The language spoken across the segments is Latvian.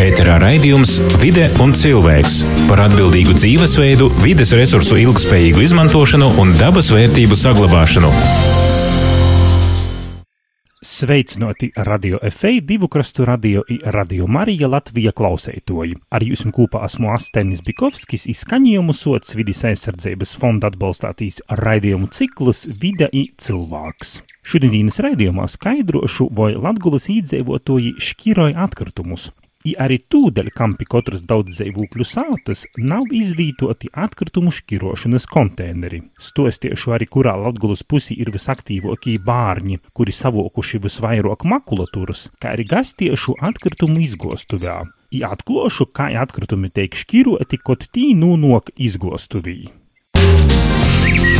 Ēterā raidījums Vide un cilvēks par atbildīgu dzīvesveidu, vides resursu ilgspējīgu izmantošanu un dabas vērtību saglabāšanu. Sveicināti radio FA, divu krastu radio i radio Marija Latvija klausētoji. Ar jums kopā esmu Astenis Bikovskis, izskaņojumu sots vidas aizsardzības fonda atbalstātīs raidījumu ciklus Vida i cilvēks. Šodienas raidījumā skaidrošu, vai Latgulas īdzīvotoji šķiroja atkritumus, I arī tūdaļ, kam pie katras daudzdzīvokļu sātas nav izvītoti atkritumu šķirošanas konteineri. Stostiešu arī, kurā Latgulas pusī ir visaktīvākie bārņi, kuri savokuši visvairāk makulatūras, kā arī gastiešu atkritumu izgostuvē. I atklošu, kā atkritumi tiek šķiroti, kaut tī nonāk izgostuvī.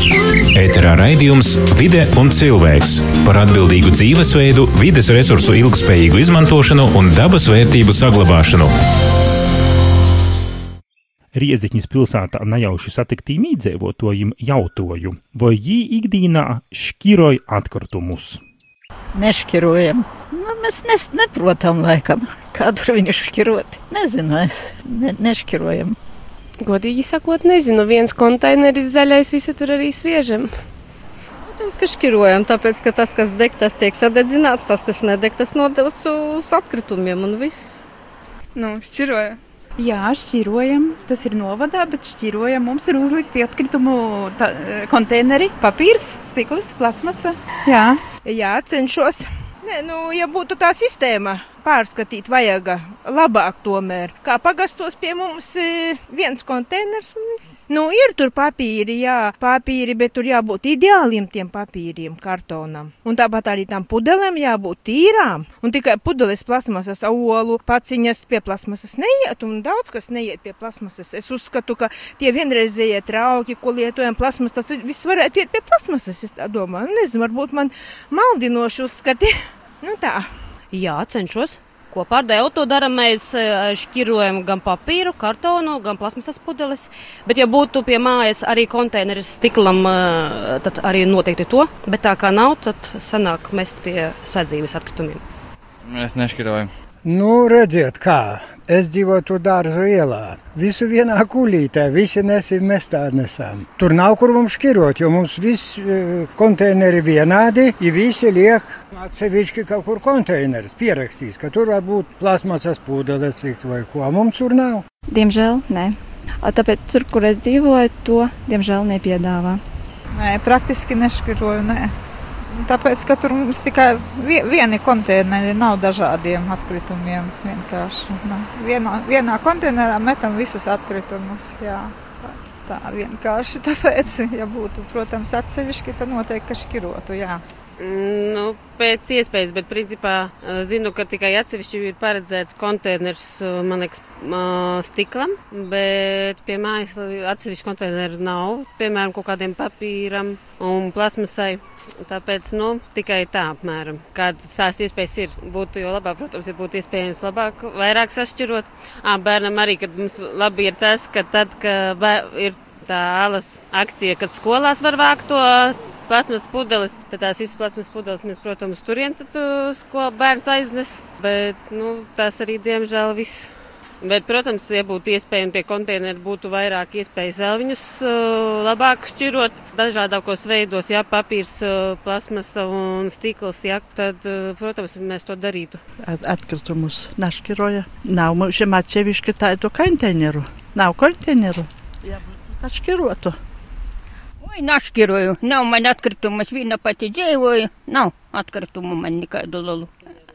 Ēterā raidījums Vide un cilvēks par atbildīgu dzīvesveidu, vides resursu ilgspējīgu izmantošanu un dabas vērtību saglabāšanu. Rieziņas pilsētā nejauši satiktiem iedzīvotājiem jautāju, vai viņi ikdienā šķiroja atkritumus. Nešķirojam. Nu, mēs nes, neprotam, laikam, kādu viņu šķirot. Nezinu, es ne, nešķirojam. Godīgi sakot, nezinu, viens konteineris zaļais, visu tur arī sviežam. Protams, ka šķirojam, tāpēc, ka tas, kas deg, tas tiek sadedzināts, tas, kas nedeg, tas nodots uz atkritumiem un viss. Nu, šķiroja. Jā, šķirojam. Tas ir novadā, bet šķirojam. Mums ir uzlikti atkritumu ta, konteineri, papīrs, stikls, plasmasa. Jā, Jā, cenšos. Nē, nu, ja būtu tā sistēma, pārskatīt vajag labāk tomēr. Kā pagastos pie mums e, viens konteiners un viss. Nu, ir tur papīri, jā, papīri, bet tur jābūt ideāliem tiem papīriem, kartonam. Un tāpat arī tam pudelēm jābūt tīrām. Un tikai pudeles plasmasas olu paciņas pie plasmasas neiet, un daudz kas neiet pie plasmasas. Es uzskatu, ka tie vienreizējie trauki, ko lietojam plasmas, tas viss varētu iet pie plasmasas, es tā domāju. Nu, Nezinu, varbūt man maldinoši uzskati. Nu tā. Jā, cenšos. Kopā ar Dēlu to darām. Mēs eh, šķirojam gan papīru, kartonu, gan plasmasas pudeles. Bet, ja būtu pie mājas arī konteineris stiklam, eh, tad arī noteikti to. Bet tā kā nav, tad sanāk mest pie sadzīves atkritumiem. Mēs nešķirojam. Nu, redziet, kā. Es dzīvoju tur dārza ielā. Visu vienā kulītē, visi nesim, mēs tā nesam. Tur nav kur mums šķirot, jo mums viss e, konteineri vienādi, ja visi liek atsevišķi kaut kur konteineris pierakstīs, ka tur var būt plasmasas pūdeles likt vai ko. Mums tur nav. Diemžēl nē. A, Tāpēc tur, kur es dzīvoju, to diemžēl nepiedāvā. Nē, praktiski nešķiroju. Nē. Tāpēc, ka tur mums tikai vie- vieni konteineri nav dažādiem atkritumiem. Vienkārši nē. vienā, vienā konteinerā metam visus atkritumus. Jā. Tā, vienkārši tāpēc, ja būtu, protams, atsevišķi, tad noteikti, ka šķirotu. Jā. Nu, pēc iespējas, bet principā eh, zinu, ka tikai atsevišķi ir paredzēts konteiners, eh, man liekas, eh, stiklam, bet pie mājas atsevišķi konteineru nav, piemēram, kaut kādiem papīram un plasmasai. Tāpēc, nu, tikai tā apmēram. Kādas tās iespējas ir, būtu jo labāk, protams, ja būtu iespējams labāk, vairāk sašķirot. Ā, bērnam arī, kad mums labi ir tas, ka tad, ka bē- ir tā alas akcija, kad skolās var vākt tos plasmas pudeles. Tad tās visas plasmas pudeles mēs, protams, turien uh, skola bērns aiznes. Bet, nu, tas arī, diemžēl, viss. Bet, protams, ja būtu iespējams pie konteineru, būtu vairāk iespējas vēl viņus uh, labāk šķirot dažādākos veidos, ja papīrs, uh, plasmas un stikls, ja, tad, uh, protams, mēs to darītu. At- atkritumus našķiroja. Nav mums atsevišķi tādu konteineru. Nav konteineru. Jā, Отшкируату. Ой, нашкирую. На, у меня открытому свина потедеевую. На, открытому man nekādu lalu.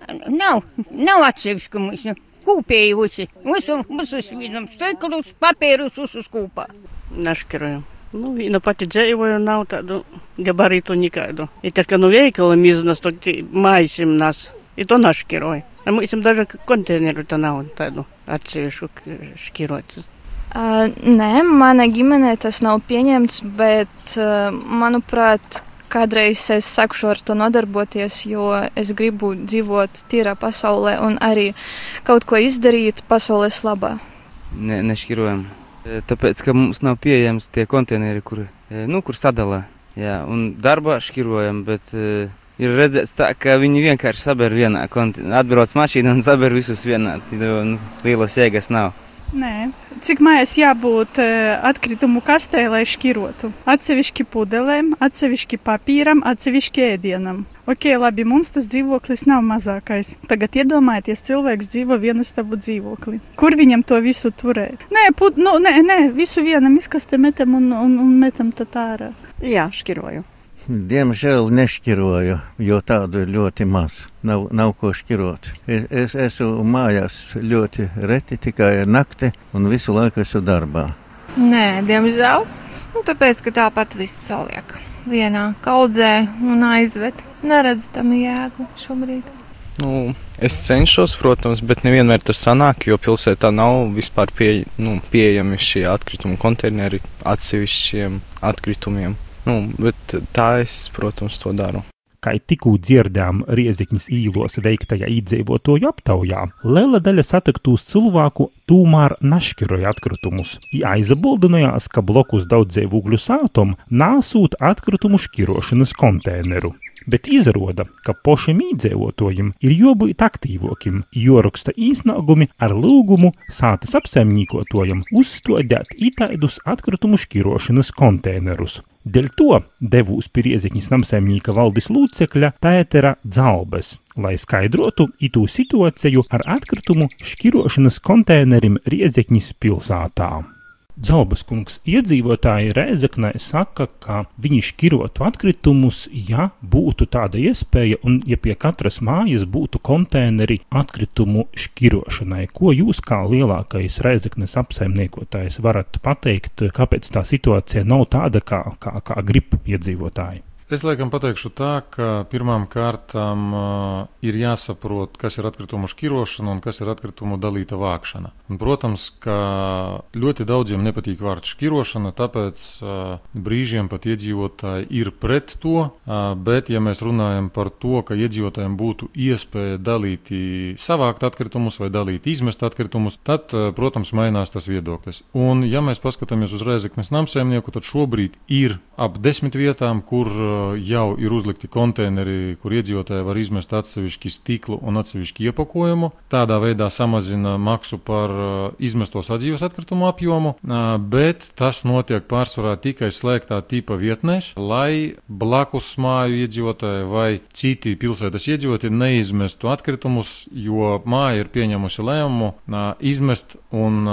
Nav, nav atsevišķu mūsu. Kūpējusi. Visu, visu svinam steklus, papīrus uz kūpā. Naškiruju. Nu, и на потедзеевую нау таду габариту никаду. И только ну вейкалом из нас, то майсим нас. И то наш герой. А мы сим даже контейнеры-то нау таду отсевишу шкироть. Uh, nē, manā ģimenē tas nav pieņemts, bet, uh, manuprāt, kādreiz es sākšu ar to nodarboties, jo es gribu dzīvot tīrā pasaulē un arī kaut ko izdarīt pasaules labā. Ne, nešķirojam. E, Tāpēc, ka mums nav pieejams tie konteineri, kur, e, nu, kur sadalā. Jā, un darbā šķirojam, bet e, ir redzēts tā, ka viņi vienkārši saber vienā konteinerā. Atbrauc mašīna un saber visus vienā. Nu, lielas jēgas nav. Nē, cik mājās jābūt uh, atkritumu kastē, lai šķirotu? Atsevišķi pudelēm, atsevišķi papīram, atsevišķi ēdienam. Ok, labi, mums tas dzīvoklis nav mazākais. Tagad iedomājieties, cilvēks dzīvo vienastabu dzīvoklī. Kur viņam to visu turēt? Nē, put, nu, nē, nē, visu vienam izkastē metam un, un, un metam tad ārā. Jā, šķiroju. Diemžēl nešķiroju, jo tādu ir ļoti maz. Nav, nav ko šķirot. Es, es esmu mājās ļoti reti, tikai nakti un visu laiku esmu darbā. Nē, diemžēl. Nu, tāpēc, ka tāpat viss saliek vienā kaudzē un aizved. Neredzu tam jēgu šobrīd. Nu, es cenšos, protams, bet nevienmēr tas sanāk, jo pilsētā nav vispār pie, nu, pieejami šie atkritumu konteineri atsevišķiem atkritumiem. Nu, bet tā es, protams, to daru. Kā tikko dzirdējām Riezikņas īlos veiktajā iedzīvotāju aptaujā, liela daļa satiktūs cilvēku tomēr nešķiroja atkritumus. Aizabildinājās, ka blokus daudzdzīvokļu sātum nāsūt atkritumu šķirošanas konteineru. Bet izrāda, ka pašam iedzīvotājiem ir jābūt aktīvākiem, joraksta īsnāgumi ar lūgumu sātas apsaimniekotājiem uzstādīt itāidus atkritumu šķirošanas konteinerus. Dēļ to devūs pie Rieziņas namsaimnieka valdes lūcekļa Pētera Dzalbes, lai skaidrotu itū situāciju ar atkritumu šķirošanas konteinerim Rieziņas pilsētā. Dzalbas kungs iedzīvotāji Rēzeknē saka, ka viņi šķirotu atkritumus, ja būtu tāda iespēja un ja pie katras mājas būtu konteineri atkritumu šķirošanai. Ko jūs kā lielākais Rēzeknes apsaimniekotājs varat pateikt, kāpēc tā situācija nav tāda, kā, kā, kā grib iedzīvotāji? Es laikam pateikšu tā, ka pirmām kārtām uh, ir jāsaprot, kas ir atkritumu šķirošana un kas ir atkritumu dalīta vākšana. Un, protams, ka ļoti daudziem nepatīk vārds šķirošana, tāpēc uh, brīžiem pat iedzīvotāji ir pret to, uh, bet ja mēs runājam par to, ka iedzīvotājiem būtu iespēja dalīt, savākt atkritumus vai dalīt izmest atkritumus, tad, uh, protams, mainās tas viedoklis. Un, ja mēs paskatāmies uz Reizeknes namsēmnieku, tad šobrīd ir ap desmit vietām, kur uh, jau ir uzlikti konteineri, kur iedzīvotāji var izmest atsevišķi stiklu un atsevišķi iepakojumu. Tādā veidā samazina maksu par uh, izmesto sadzīves atkritumu apjomu, uh, bet tas notiek pārsvarā tikai slēgtā tipa vietnēs, lai blakus māju iedzīvotāji vai citi pilsētas iedzīvotāji neizmestu atkritumus, jo māja ir pieņemusi lēmumu uh, izmest un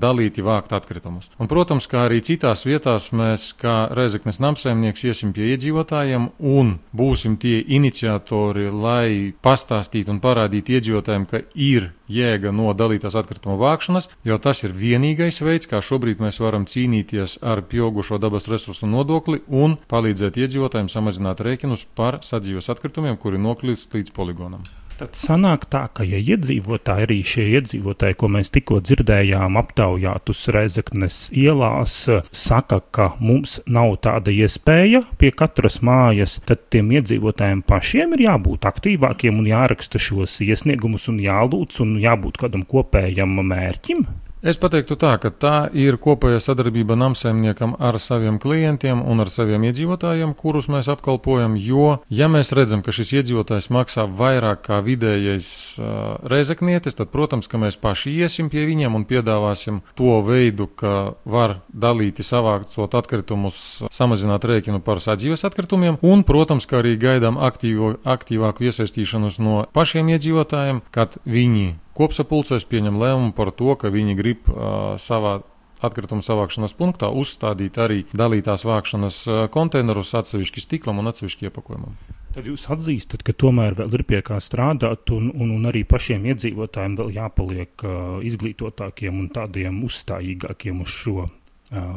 dalīti vākt atkritumus. Un, protams, kā arī citās vietās mēs, kā Reizeknes namsēmnieks, iesim pie iedzīvotājiem iedzīvotājiem un būsim tie iniciatori, lai pastāstītu un parādītu iedzīvotājiem, ka ir jēga no dalītās atkrituma vākšanas, jo tas ir vienīgais veids, kā šobrīd mēs varam cīnīties ar pieaugušo dabas resursu nodokli un palīdzēt iedzīvotājiem samazināt rēķinus par sadzīves atkritumiem, kuri nokļūst līdz poligonam. Tad sanāk tā, ka ja iedzīvotāji, arī šie iedzīvotāji, ko mēs tikko dzirdējām, aptaujātus Reizeknes ielās, saka, ka mums nav tāda iespēja pie katras mājas, tad tiem iedzīvotājiem pašiem ir jābūt aktīvākiem un jāraksta šos iesniegumus un jālūdz un jābūt kādam kopējam mērķim. Es teiktu tā, ka tā ir kopēja sadarbība namsaimniekam ar saviem klientiem un ar saviem iedzīvotājiem, kurus mēs apkalpojam. Jo, ja mēs redzam, ka šis iedzīvotājs maksā vairāk kā vidējais uh, reizeknietis, tad, protams, ka mēs paši iesim pie viņiem un piedāvāsim to veidu, ka var dalīti savācot atkritumus, samazināt rēķinu par sadzīves atkritumiem, un, protams, ka arī gaidām aktīvo, aktīvāku iesaistīšanos no pašiem iedzīvotājiem, kad viņi kopsapulcēs pieņem lēmumu par to, ka viņi grib uh, savā atkritumu savākšanas punktā uzstādīt arī dalītās vākšanas konteinerus atsevišķi stiklam un atsevišķi iepakojumam. Tad jūs atzīstat, ka tomēr vēl ir pie kā strādāt, un, un, un arī pašiem iedzīvotājiem vēl jāpaliek uh, izglītotākiem un tādiem uzstājīgākiem uz šo uh,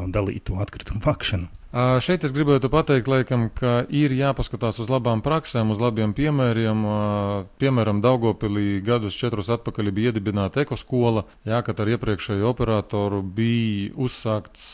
dalīto atkritumu vākšanu. Šeit es gribētu pateikt, laikam, ka ir jāpaskatās uz labām praksēm, uz labiem piemēriem. Piemēram, Daugopilī gadus četrus atpakaļ bija iedibināta ekoskola, jā, kad ar iepriekšēju operatoru bija uzsākts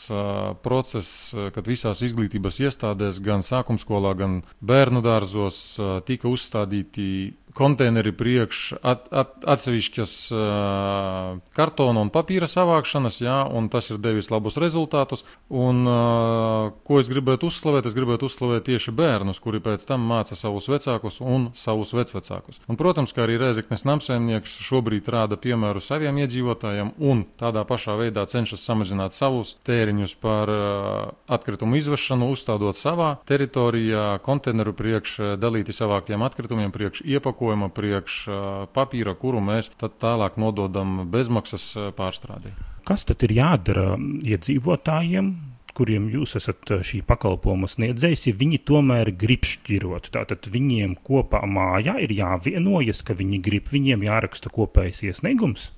process, kad visās izglītības iestādēs, gan sākumskolā, gan bērnu dārzos tika uzstādīti konteineri priekš at, at, atsevišķas uh, kartona un papīra savākšanas, jā, un tas ir devis labus rezultātus. Un, uh, ko es gribētu uzslavēt? Es gribētu uzslavēt tieši bērnus, kuri pēc tam māca savus vecākus un savus vecvecākus. Un, protams, kā arī Rēzeknes namsēmnieks šobrīd rāda piemēru saviem iedzīvotājiem un tādā pašā veidā cenšas samazināt savus tēriņus par uh, atkritumu izvešanu, uzstādot savā teritorijā konteineru priekš dalīti savāktiem atkritumiem, priekš iepakojuma, priekš papīra, kuru mēs tālāk nododam bezmaksas pārstrādē. Kas tad ir jādara iedzīvotājiem, kuriem jūs esat šī pakalpojuma sniedzējs, ja viņi tomēr grib šķirot. Tātad viņiem kopā mājā ir jāvienojas, ka viņi grib, viņiem jāraksta kopējs iesniegums?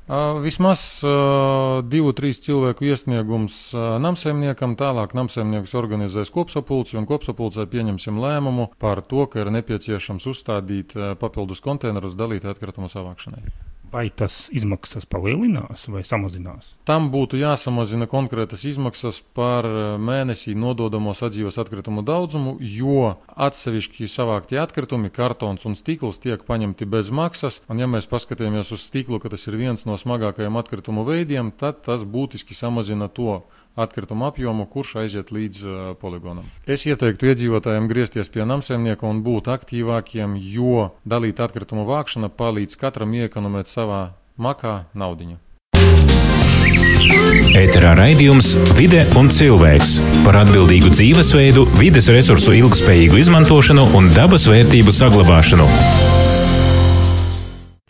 Vismaz uh, divu, trīs cilvēku iesniegums uh, namsēmniekam, tālāk namsēmnieks organizēs kopsapulci un kopsapulcē pieņemsim lēmumu par to, ka ir nepieciešams uzstādīt uh, papildus konteinerus dalītai atkritumu savākšanai. Vai tas izmaksas palielinās vai samazinās? Tam būtu jāsamazina konkrētas izmaksas par mēnesī nododamo sadzīves atkritumu daudzumu, jo atsevišķi savāktie atkritumi, kartons un stikls tiek paņemti bez maksas. Un, ja mēs paskatāmies uz stiklu, ka tas ir viens no smagākajiem atkritumu veidiem, tad tas būtiski samazina to atkritumu apjomu, kurš aiziet līdz uh, poligonam. Es ieteiktu iedzīvotājiem griezties pie namsēmnieka un būt aktīvākiem, jo dalīt atkritumu vākšana palīdz katram iekonomēt savā makā naudiņu. Ēterā raidījums Vide un cilvēks par atbildīgu dzīvesveidu, vides resursu ilgspējīgu izmantošanu un dabas vērtību saglabāšanu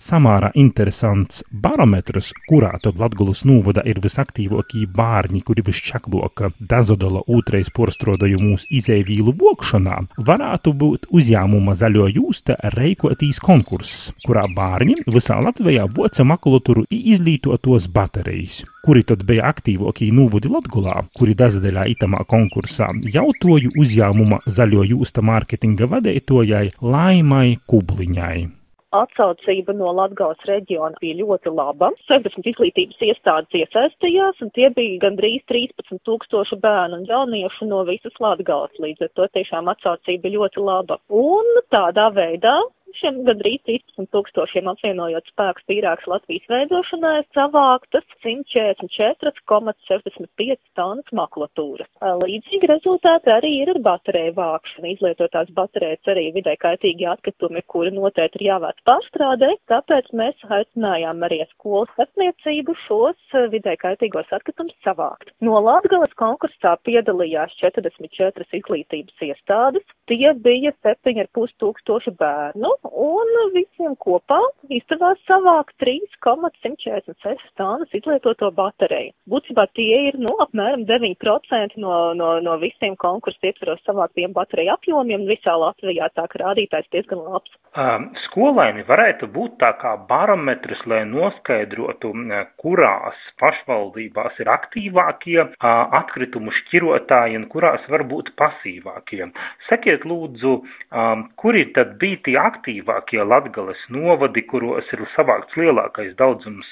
samērā interesants barometrs, kurā tad Latgulas nūvada ir visaktīvākie bārņi, kuri visčakloka dazodola ūtreiz porstrodaju mūsu izēvīlu vokšanā, varētu būt uzņēmuma zaļo jūsta reikotīs konkurss, kurā bārņi visā Latvijā voca makulaturu izlītotos baterijas kuri tad bija aktīvākie nūvudi Latgulā, kuri dazadeļā itamā konkursā jautoju uzņēmuma zaļo jūsta mārketinga vadētojai Laimai Kubliņai atsaucība no Latgales reģiona bija ļoti laba. 60 izglītības iestādes iesaistījās, un tie bija gandrīz 13 tūkstoši bērnu un jauniešu no visas Latgales. Līdz ar to tiešām atsaucība ļoti laba. Un tādā veidā šiem gandrīz 13 tūkstošiem apvienojot spēkus tīrāks Latvijas veidošanai savāktas 144,65 tonnas makulatūras. Līdzīgi rezultāti arī ir ar bateriju vākšanu. Izlietotās baterijas arī vidē kaitīgi atkritumi, kuri noteikti ir jāvāc pārstrādē, tāpēc mēs aicinājām arī skolas starpniecību šos vidē kaitīgos atkritumus savākt. No Latgales konkursā piedalījās 44 izglītības iestādes, tie bija 7,5 tūkstoši bērnu, un visiem kopā izdevās savākt 3,146 tonnas izlietoto bateriju. Būtībā tie ir, nu, apmēram 9% no, no, no visiem konkursu ietveros savāktiem bateriju apjomiem visā Latvijā, tā ka rādītājs diezgan labs. Um, skolēni varētu būt tā kā barometrs, lai noskaidrotu, kurās pašvaldībās ir aktīvākie uh, atkritumu šķirotāji un kurās varbūt pasīvākie. Sakiet lūdzu, um, kuri tad bija tie aktīvākie Latgales novadi, kuros ir savākts lielākais daudzums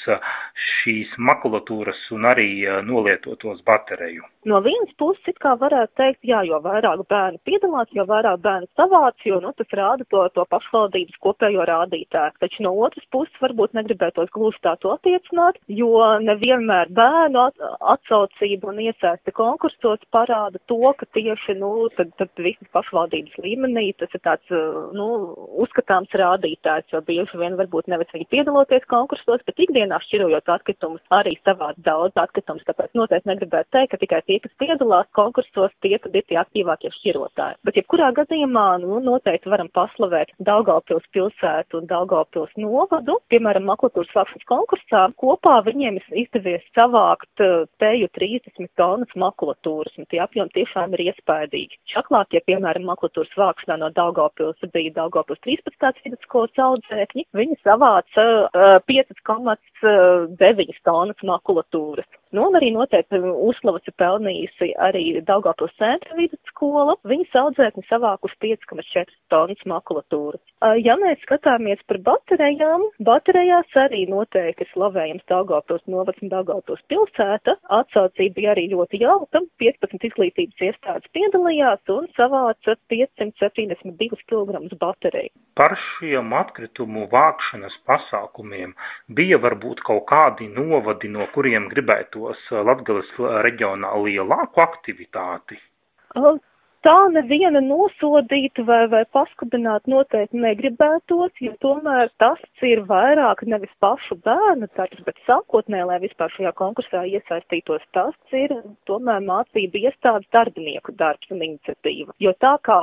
šīs makulatūras un arī nolietotos bateriju? No vienas puses, it kā varētu teikt, jā, jo vairāk bērnu piedalās, jo vairāk bērnu savāc, jo, nu, tas rāda to, to pašvaldības kopējo rādītāju. Taču no otras puses varbūt negribētos gluži tā to attiecināt, jo nevienmēr bērnu atsaucība un iesaiste konkursos parāda to, ka tieši, nu, tad, tad visas pašvaldības līmenī tas ir tāds, nu, uzskatāms rādītājs, jo bieži vien varbūt nevis viņi piedaloties konkursos, bet ikdienā šķirojot atkritumus arī savāc daudz atkritumus, tāpēc noteikti negribētu teikt, ka tikai tie, kas piedalās konkursos, tie tad ir tie aktīvākie šķirotāji. Bet jebkurā gadījumā, nu, noteikti varam paslavēt Daugavpils pilsētu un Daugavpils novadu. Piemēram, makulatūras vākšanas konkursā kopā viņiem izdevies savākt eh, teju 30 tonnas makulatūras, un tie apjomi tiešām ir iespaidīgi. Čaklākie, piemēram, makulatūras vākšanā no Daugavpils bija Daugavpils 13. vidusskolas audzēkņi. Viņi savāca uh, 5,9 tonnas makulatūras. Nu, un arī noteikti uzslavas ir pelnījusi arī Daugavpils centra vidusskola. Viņas audzēkņi savākus 5,4 tonnas makulatūras. Ja mēs skatāmies par baterijām, baterijās arī noteikti slavējams Daugavpils novads un Daugavpils pilsēta. Atsaucība bija arī ļoti jauka. 15 izglītības iestādes piedalījās un savāca 572 kg bateriju. Par šiem atkritumu vākšanas pasākumiem bija varbūt kaut kādi novadi, no kuriem gribētos Latgales reģionā lielāku aktivitāti? Tā neviena nosodīt vai, vai paskudināt noteikti negribētos, jo tomēr tas ir vairāk nevis pašu bērnu darbs, bet sākotnē, lai vispār šajā konkursā iesaistītos, tas ir tomēr mācību iestādes darbinieku darbs un iniciatīva. Jo tā kā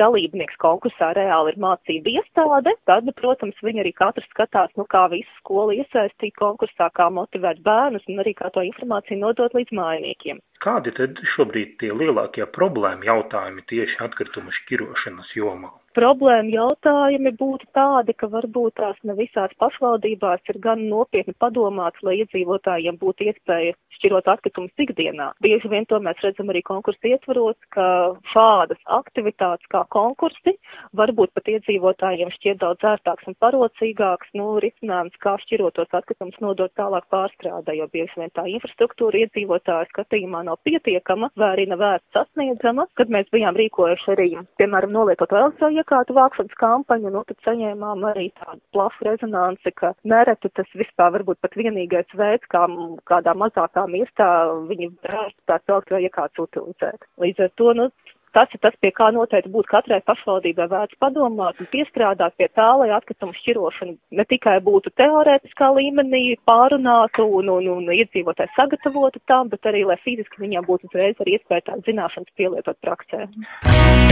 dalībnieks konkursā reāli ir mācība iestāde, tad, protams, viņi arī katrs skatās, nu, kā visu skolu iesaistīt konkursā, kā motivēt bērnus un arī kā to informāciju nodot līdz mājiniekiem. Kādi tad šobrīd tie lielākie problēma jautājumi tieši atkritumu šķirošanas jomā? Problēma jautājumi būtu tādi, ka varbūt tās ne visās pašvaldībās ir gan nopietni padomāts, lai iedzīvotājiem būtu iespēja šķirot atkritumus ikdienā. Bieži vien to mēs redzam arī konkursu ietvaros, ka šādas aktivitātes kā konkursi varbūt pat iedzīvotājiem šķiet daudz ērtāks un parocīgāks, nu, risinājums, kā šķirotos atkritumus nodot tālāk pārstrādē, jo bieži vien tā infrastruktūra iedzīvotāju skatījumā nav pietiekama vai arī nav vērts sasniedzama, kad mēs bijām rīkojuši arī, piemēram, nolietot elektroiekārtu iekārtu vākšanas kampaņu, nu, tad saņēmām arī tādu plašu rezonanci, ka nereti tas vispār varbūt pat vienīgais veids, kā kādā mazākā miestā viņi varētu tās elektroiekārtas utilizēt. Līdz ar to, nu, tas ir tas, pie kā noteikti būtu katrai pašvaldībai vērts padomāt un piestrādāt pie tā, lai atkritumu šķirošana ne tikai būtu teorētiskā līmenī pārunāta un, un, un iedzīvotāji sagatavotu tam, bet arī, lai fiziski viņiem būtu uzreiz arī iespēja tās zināšanas pielietot praksē.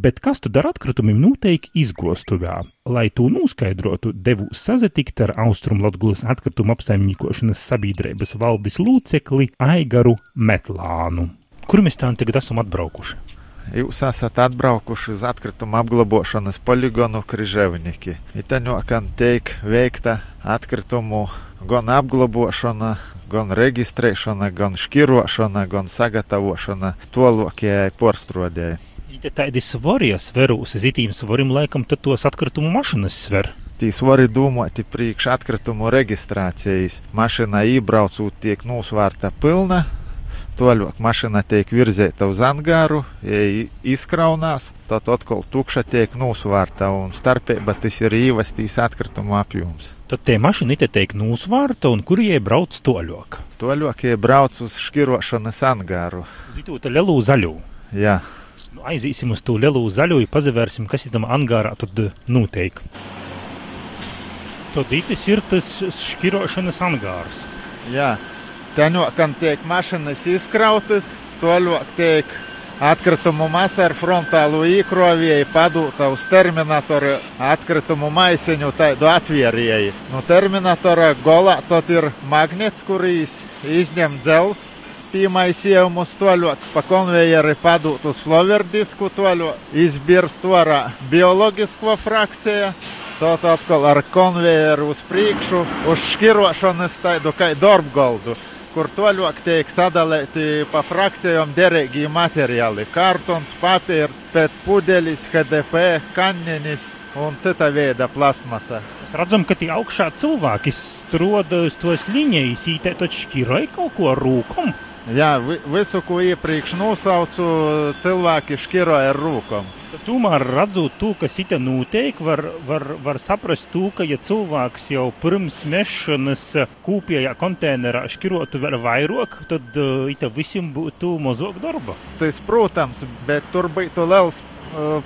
Bet kas tad ar atkritumiem notiek izgostuvā? Lai to noskaidrotu, devu sazatikt ar Austrumlatgulas atkritumu apsaimniekošanas sabiedrības valdes locekli Aigaru Metlānu. Kur mēs tā tagad esam atbraukuši? Jūs esat atbraukuši uz atkritumu apglabāšanas poligonu Križevniki. Itaņokam tiek veikta atkritumu gan apglabāšana, gan reģistrēšana, gan šķirošana, gan sagatavošana tolokajai porstrodēji. Ja tādi svari sverūs, zitīm svarim laikam, tad tos atkritumu mašinas sver. Tīs var domāt priekš atkritumu reģistrācijas. Mašīna iebraucot tiek nosvērta pilna, Toļok mašīna tiek virzīta uz angāru, ja izkraunās, tad atkal tukša tiek nosvārta un starpība tas ir īvastīs atkritumu apjoms. Tad tie mašīni te tiek nosvārta un kur jie brauc toļok? Toļok jie brauc uz šķirošanas angāru. Zītūta lielu zaļu. Jā. Nu, aizīsim uz to lielu zaļu, pazavērsim, kas ir tam angārā tad noteik. Tad itis ir tas šķirošanas angārs. Jā. Teņokam tiek mašīnas izkrautas, toļok tiek atkritumu masa ar frontālu īkrovieju padūta uz terminatoru atkritumu maisiņu tādu atvierēju. No terminatora golā tad ir magnets, kurīs izņem dzels piemaisījumus toļot, pa konvejeri padūt uz floverdisku toļot, izbirst orā bioloģisko frakciju. Tad atkal ar konvejeru uz priekšu, uz šķirošanas tādu kā darbgoldu kur toļok tiek sadalīti pa frakcijām derīgi materiāli - kartons, papīrs, pēc pudelis, HDP, kannenis un cita veida plasmasa. Mēs redzam, ka tie augšā cilvēki stroda uz tos līnijas, ītē taču šķiroja kaut ko ar rūkumu. Jā, visu, ko iepriekš nosaucu, cilvēki šķiroja ar rūkām. Tomēr redzot to, kas it notiek, var, var, var saprast, to, ka ja cilvēks jau pirms mešanas kūpjā konteinerā šķirotu vēl vairāk, tad uh, it visiem būtu mazāk darba. Tas, protams, bet tur būtu liels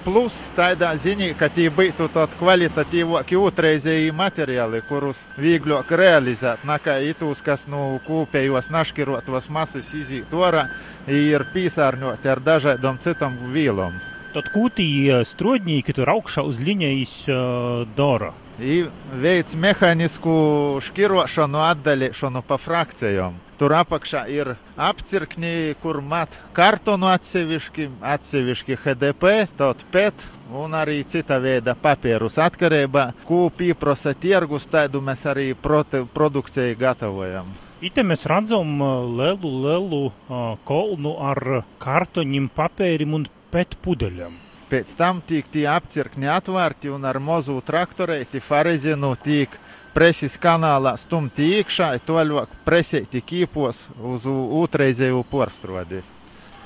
plus tādā ziņā, ka tie būtu tādi kvalitatīvāki otrreizēji materiāli, kurus vieglāk realizēt, nekā itūs, kas no kopējos naškirotos masas iziet orā, ir pīsārņoti ar dažādām citām vielām. Tad kūtī strodņīgi tur augšā uz līnijas uh, dara. I veids mehānisku šķirošanu, atdalīšanu pa frakcijām. Tur apakšā ir apcirkņi, kur mat kartonu atsevišķi, atsevišķi HDP, tad PET un arī cita veida papīrus. Atkarībā, ko pieprasa tirgus, tādu mēs arī produkcijai gatavojam. Ite mēs redzam lielu, lielu uh, kolnu ar kartoņiem, papīrim un PET pudeļiem. Pēc tam tiek tie apcirkņi atvērti un ar mazu traktorēti farezinu tiek preses kanālā stumti iekšā, toļāk presēti kīpos uz otrreizēju porstrodi.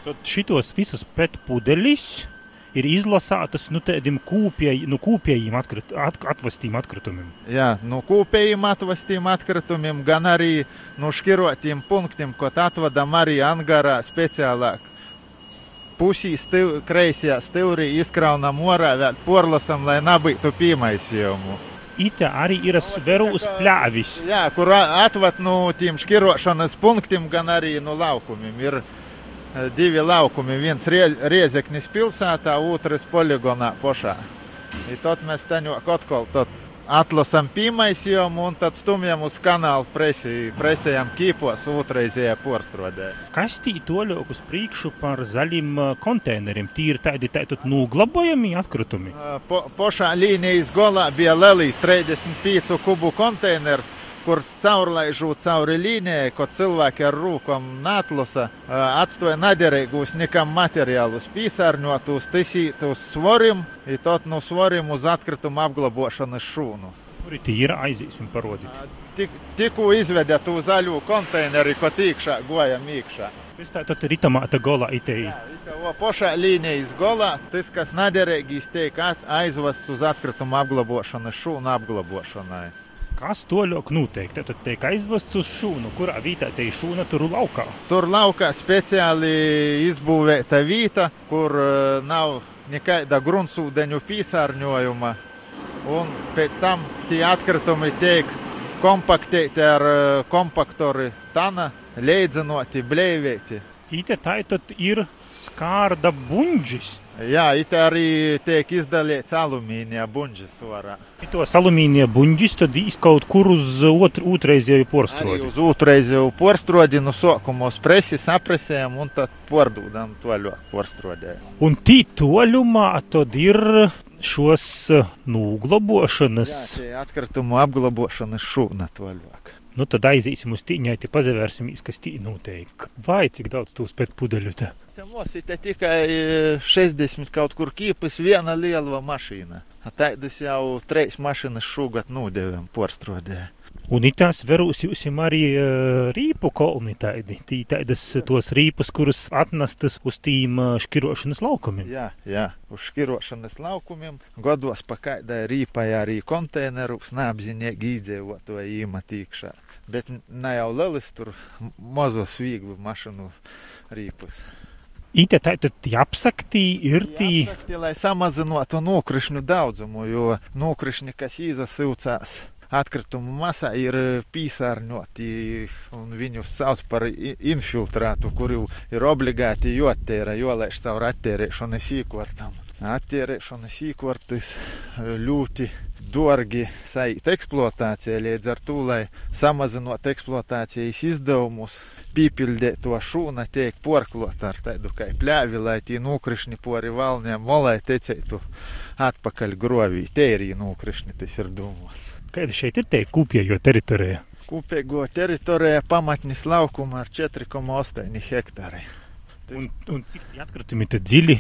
Tad šitos visus pet pudeļus ir izlasātas nu, tādiem kūpēji, nu, kūpējiem atkrit, at, atvestiem atkritumiem. Jā, nu, kūpējiem atvestiem atkritumiem, gan arī nu, šķirotiem punktiem, ko atvadam arī angarā speciālāk pusī stiv, kreisajā stūrī izkraunam orā, vēl porlasam, lai nebūtu piemaisījumu. Ite arī ir sverus pļāvis. Jā, kur atvat no nu, tiem šķirošanas punktiem, gan arī no laukumiem. Ir divi laukumi, viens Riezeknis pilsētā, otrs poligonā pošā. I tad mēs teņu atkal atlasām pīmaisījumu un tad stumjam uz kanālu presi, presējam kīpos otrreizējā porstrodē. Kas tī toļok uz priekšu par zaļiem konteineriem? Tī ir tādi tātad nuglabojami atkritumi? Po, pošā līnijas golā bija lelīs 35 kubu konteiners, kur caurlaižot cauri līnijai, ko cilvēki ar rūkām natlasa, atstoja naderīgus nekam materiālus, pīsārņotus, tisītus svorim, un tot no svorim uz atkritumu apglabāšanas šūnu. Kur ir aizīsim parodīt? Tik, tikko izvedē to zaļo konteineri, ko tīkšā gojam iekšā. Tas tā tad ir itamāta golā itei. Jā, ita pošā līnijas golā, tas, kas naderīgīs, tiek aizvests uz atkritumu apglabāšanas šūnu apglabāšanai. Kas to ļoti noteikti? Tad tiek aizvests uz šūnu, kurā vietā te ir šūna tur laukā. Tur laukā speciāli izbūvēta vieta, kur nav nekāda gruntsūdeņu piesārņojuma. Un pēc tam tie atkritumi tiek kompaktēti ar kompaktori tana, leidzinoti, blēvēti. Ite tā tad ir skārda buņģis. Jā, it arī tiek izdalīts alumīnija buļbuļs. Tos alumīnija buļbuļs tad izkaut kur uz otru, otrreizēju porstrodi. Arī uz otrreizēju porstrodi no sākuma uz presi sapresējam un tad pārdodam toļu porstrodē. Un tī toļumā tad ir šos nūglabošanas. Jā, atkritumu apglabošanas šūna toļāk. Nu, tad aiziesim uz tīņai, te pazavērsimies, kas tī notiek. Vai cik daudz tūs pēc pudeļu te? Ir tikai 60 kaut kur kīpis, viena liela mašīna. Tādas jau trīs mašīnas šogad nūdevām porstrodē. Un itās verūs jūs arī rīpu kolni tādi, tī tādas tos rīpus, kuras atnestas uz tīm škirošanas laukumiem. Jā, jā, uz škirošanas laukumiem. Godos pa kaidai rīpai arī konteinerus neapzinīgi īdzēvot vai īmatīkšā. Bet ne jau lelis tur mazos vieglu mašanu rīpus. Ite tā tad apsakti ir tī. Apsakti, lai samazinātu nokrišņu daudzumu, jo nokrišņi, kas izasūcās atkritumu masā ir piesārņoti, un viņus sauc par infiltrātu, kuru ir obligāti jāattērē, jālaiž caur attērēšanas īkvartam. Attērēšanas īkvartis ļoti dārgi saīt eksploatācijai, līdz ar to, lai samazinot eksploatācijas izdevumus, šūnu, tiek porklot ar tādu kā pļāvi, lai tie nokrišņi pori valniem, molai tecētu atpakaļ grovī. Te ir nokrišņi, tas ir domāts. Kāda šeit ir te kopējo teritorija? Kopējo teritorija pamatnis laukuma ar 4,8 hektāri. Un, un cik tie atkritumi te dziļi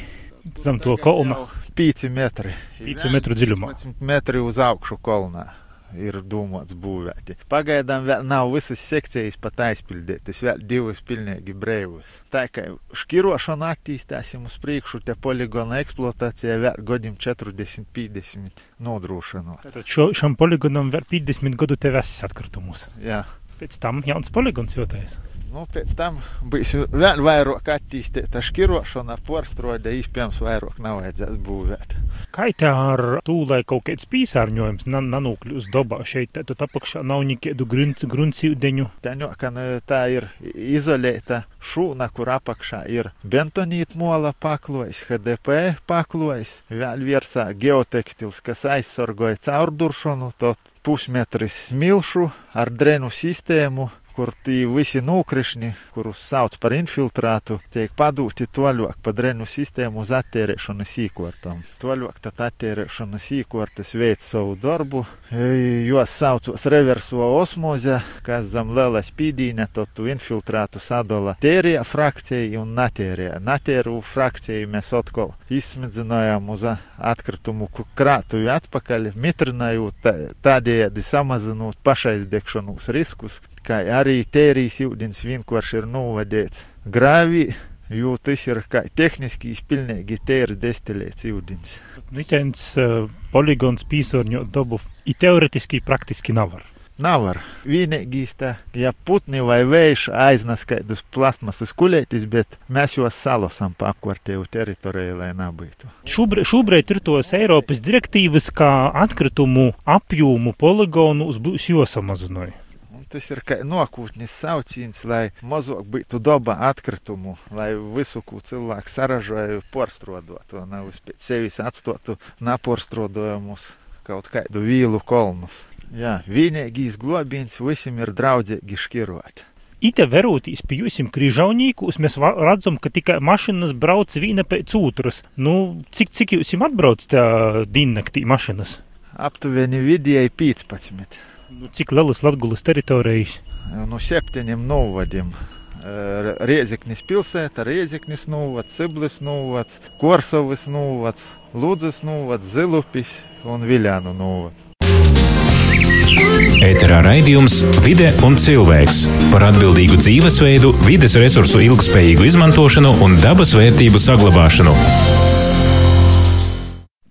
zem to kolna? 5 metri. 5 metru dziļumā. 15 metri uz augšu kolnā ir domāts būvēti. Pagaidām vēl nav visas sekcijas pat aizpildītas, vēl divas pilnīgi brīvas. Tā kā šķirošana attīstāsim uz priekšu, te poligona eksploatācija vēl gadiem 40, 50 nodrošinot. Tad šo, šam poligonam vēl 50 gadu te vesis atkritumus. Jā. Pēc tam jauns poligons jūtais. Nu, pēc tam būs vēl vairāk attīstīta šķirošana, porstrode, iespējams, vairāk nav vajadzēs būvēt. Kā tā ar tūlē kaut kāds pīsārņojums nanūkļus dobā šeit, tad apakšā nav nekādu gruntsīdeņu? Tā, no, ka tā ir izolēta šūna, kur apakšā ir bentonīt mola paklojas, HDP paklojas, vēl virsā geotekstils, kas aizsargoja caurduršanu, to pusmetris smilšu ar drenu sistēmu, kur tie visi nokrišņi, kurus sauc par infiltrātu, tiek padūti toļok pa drenu sistēmu uz attērēšanas īkortām. Toļok tad attērēšanas īkortas veic savu darbu, jos saucos reverso osmoze, kas zem liela spīdīne, tad tu infiltrātu sadala tērija frakcija un natērija. Natēru frakciju mēs atkal izsmedzinājām uz atkritumu krātuvi atpakaļ, mitrinājot tādējādi samazinot pašaizdegšanos riskus, kā arī tērijas ūdens vienkārši ir novadīts grāvī, jo tas ir kā tehniski pilnīgi tērs destilēts ūdens. Nitens uh, poligons pīsorņot dabu i teoretiski praktiski nevar. Nav. Vienīgais tā, ja putni vai vējš aiznes kādus plasmasas kuļētis, bet mēs jau salosam pa apkārtēju teritoriju, lai nebūtu. Šobrīd, šobrīd ir tos Eiropas direktīvas, kā atkritumu apjomu poligonu būs josamazināja tas ir kā nākotnes sauciens, lai mazāk būtu daba atkritumu, lai visu, ko cilvēks saražoja, porstrodot, un nevis pēc sevis atstotu naporstrodojumus kaut kādu vīlu kolnus. Jā, vienīgais globiens visiem ir draudzīgi škirot. Ite verūtīs pie jums krīžaunīkus, mēs redzam, ka tikai mašīnas brauc viena pēc otras. Nu, cik, cik jūs atbrauc tā diennaktī mašīnas? Aptuveni vidēji 15. Nu, cik lielas Latvijas teritorijas? Nu, septiņiem novadiem. Rieziknis pilsēta, Rieziknis novads, Ciblis novads, Korsovas novads, Lūdzes novads, Zilupis un Viljānu novads. Ēterā raidījums Vide un cilvēks par atbildīgu dzīvesveidu, vides resursu ilgspējīgu izmantošanu un dabas vērtību saglabāšanu.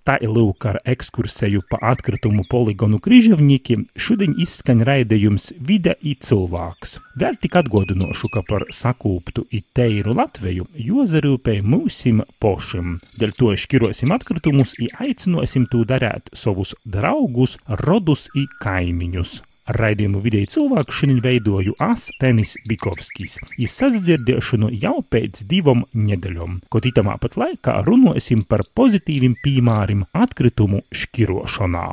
Lūk ar ekskursēju pa atkritumu poligonu Križevņikiem. Šodien izskaņ raidījums Vide i cilvēks. Vēl tik atgodinošu, ka par sakūptu i teiru Latveju jozarūpēja mūsim pošim. Dēļ to škirosim atkritumus i aicinosim tū darēt savus draugus, rodus i kaimiņus. Raidījumu vidēji cilvēku šodien veidoju Astenis Bikovskis. Iz sazdzirdēšanu jau pēc divom nedēļom, kaut itamā pat laikā runāsim par pozitīviem piemēriem atkritumu šķirošanā.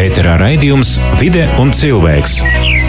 Ēterā raidījums Vide un cilvēks